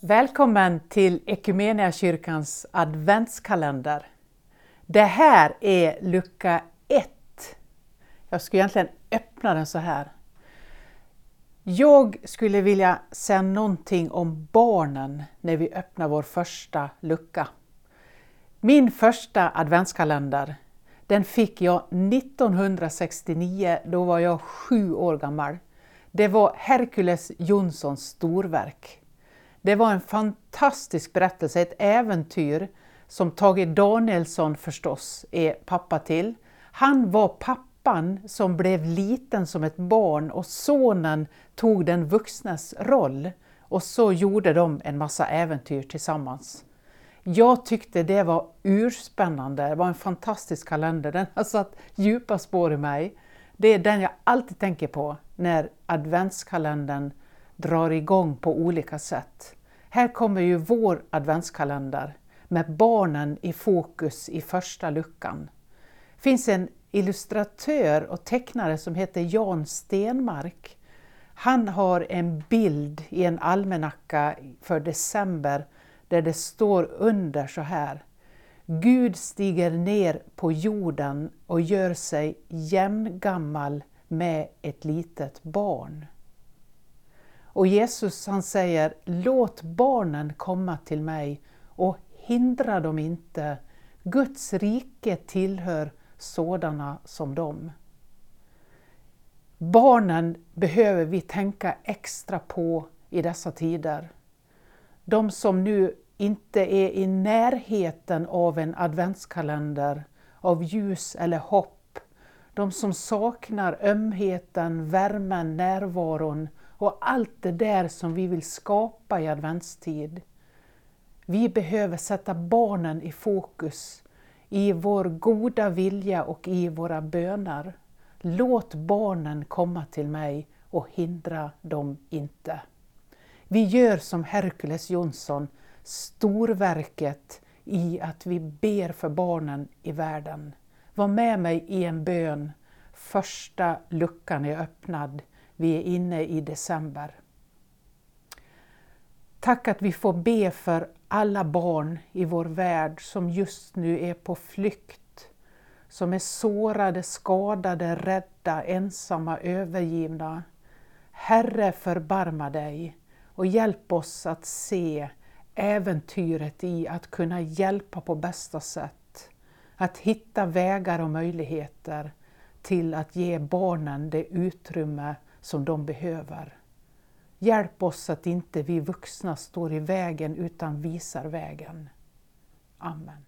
Välkommen till Equmeniakyrkans adventskalender. Det här är lucka 1. Jag skulle egentligen öppna den så här. Jag skulle vilja säga någonting om barnen när vi öppnar vår första lucka. Min första adventskalender den fick jag 1969, då var jag sju år gammal. Det var Herkules Jonssons storverk. Det var en fantastisk berättelse, ett äventyr som Tage Danielsson förstås är pappa till. Han var pappan som blev liten som ett barn och sonen tog den vuxnes roll och så gjorde de en massa äventyr tillsammans. Jag tyckte det var urspännande, det var en fantastisk kalender, den har satt djupa spår i mig. Det är den jag alltid tänker på när adventskalendern drar igång på olika sätt. Här kommer ju vår adventskalender med barnen i fokus i första luckan. Det finns en illustratör och tecknare som heter Jan Stenmark. Han har en bild i en almanacka för december där det står under så här. Gud stiger ner på jorden och gör sig jämngammal med ett litet barn. Och Jesus han säger, låt barnen komma till mig och hindra dem inte. Guds rike tillhör sådana som dem. Barnen behöver vi tänka extra på i dessa tider. De som nu inte är i närheten av en adventskalender, av ljus eller hopp. De som saknar ömheten, värmen, närvaron och allt det där som vi vill skapa i adventstid. Vi behöver sätta barnen i fokus i vår goda vilja och i våra böner. Låt barnen komma till mig och hindra dem inte. Vi gör som Herkules Jonsson, storverket i att vi ber för barnen i världen. Var med mig i en bön. Första luckan är öppnad. Vi är inne i december. Tack att vi får be för alla barn i vår värld som just nu är på flykt, som är sårade, skadade, rädda, ensamma, övergivna. Herre, förbarma dig och hjälp oss att se äventyret i att kunna hjälpa på bästa sätt. Att hitta vägar och möjligheter till att ge barnen det utrymme som de behöver. Hjälp oss att inte vi vuxna står i vägen utan visar vägen. Amen.